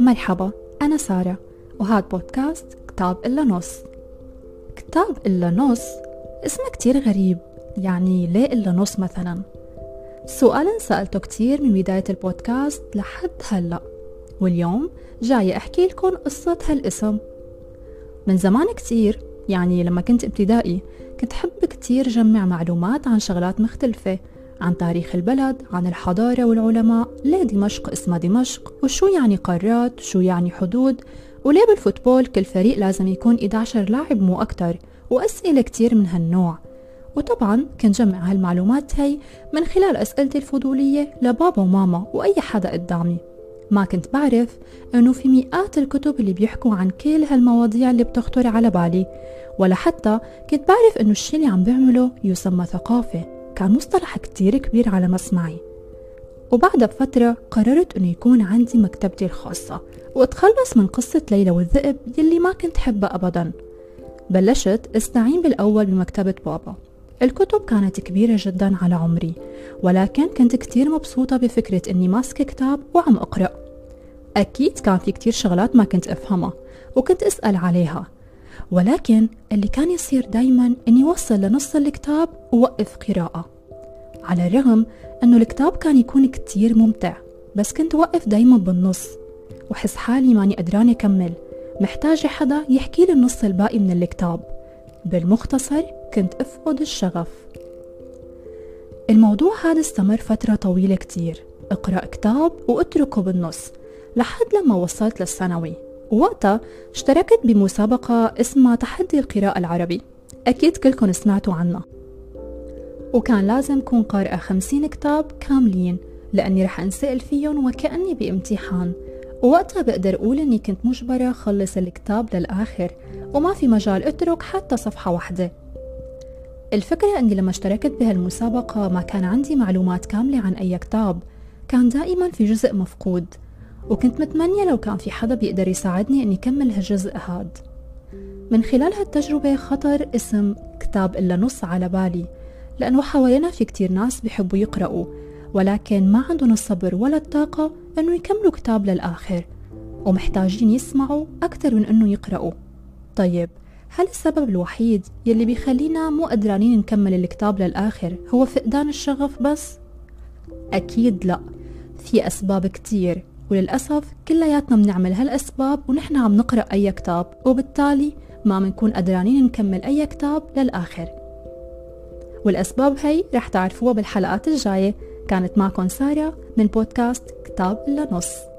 مرحبا أنا سارة وهذا بودكاست كتاب إلا نص. كتاب إلا نص اسمه كتير غريب يعني ليه إلا نص مثلا؟ سؤال سألته كتير من بداية البودكاست لحد هلأ واليوم جاية أحكي لكم قصة هالاسم. من زمان كتير يعني لما كنت ابتدائي كنت حب كتير جمع معلومات عن شغلات مختلفة. عن تاريخ البلد عن الحضارة والعلماء ليه دمشق اسمها دمشق وشو يعني قارات شو يعني حدود وليه بالفوتبول كل فريق لازم يكون 11 لاعب مو أكتر وأسئلة كتير من هالنوع. وطبعا كنت جمع هالمعلومات هي من خلال أسئلتي الفضولية لبابا وماما وأي حدا قدامي. ما كنت بعرف أنه في مئات الكتب اللي بيحكوا عن كل هالمواضيع اللي بتخطر على بالي ولا حتى كنت بعرف أنه الشي اللي عم بعمله يسمى ثقافة. كان مصطلح كتير كبير على مسمعي وبعدها بفترة قررت أنه يكون عندي مكتبتي الخاصة وأتخلص من قصة ليلى والذئب يلي ما كنت حبها أبدا. بلشت أستعين بالأول بمكتبة بابا. الكتب كانت كبيرة جدا على عمري ولكن كنت كتير مبسوطة بفكرة أني ماسكة كتاب وعم أقرأ. أكيد كان في كتير شغلات ما كنت أفهمها وكنت أسأل عليها. ولكن اللي كان يصير دايما أني وصل لنص الكتاب ووقف قراءة على الرغم أنه الكتاب كان يكون كتير ممتع بس كنت وقف دايما بالنص وحس حالي ماني قدرانة أكمل محتاجة حدا يحكي لي النص الباقي من الكتاب. بالمختصر كنت أفقد الشغف. الموضوع هذا استمر فترة طويلة كتير أقرأ كتاب وأتركه بالنص لحد لما وصلت للثانوي. ووقتها اشتركت بمسابقة اسمها تحدي القراءة العربي. أكيد كلكم سمعتوا عنها وكان لازم كون قارئة خمسين كتاب كاملين لأني رح أنسأل فيهم وكأني بامتحان. ووقتها بقدر أقول إني كنت مجبرة خلص الكتاب للآخر وما في مجال أترك حتى صفحة واحدة. الفكرة أني لما اشتركت بهالمسابقة ما كان عندي معلومات كاملة عن أي كتاب. كان دائما في جزء مفقود. وكنت متمنية لو كان في حدا بيقدر يساعدني أني كمل هالجزء هاد. من خلال هالتجربة خطر اسم كتاب إلا نص على بالي لأنه حوالينا في كتير ناس بيحبوا يقرأوا ولكن ما عندهم الصبر ولا الطاقة أنه يكملوا كتاب للآخر ومحتاجين يسمعوا أكثر من أنه يقرأوا. طيب هل السبب الوحيد يلي بيخلينا مو قدرانين نكمل الكتاب للآخر هو فقدان الشغف بس؟ أكيد لا. في أسباب كتير. وللأسف كلياتنا بنعمل هالأسباب ونحن عم نقرأ أي كتاب وبالتالي ما منكون قدرانين نكمل أي كتاب للآخر. والأسباب هي رح تعرفوها بالحلقات الجاية كانت معكم سارة من بودكاست كتاب إلا نص.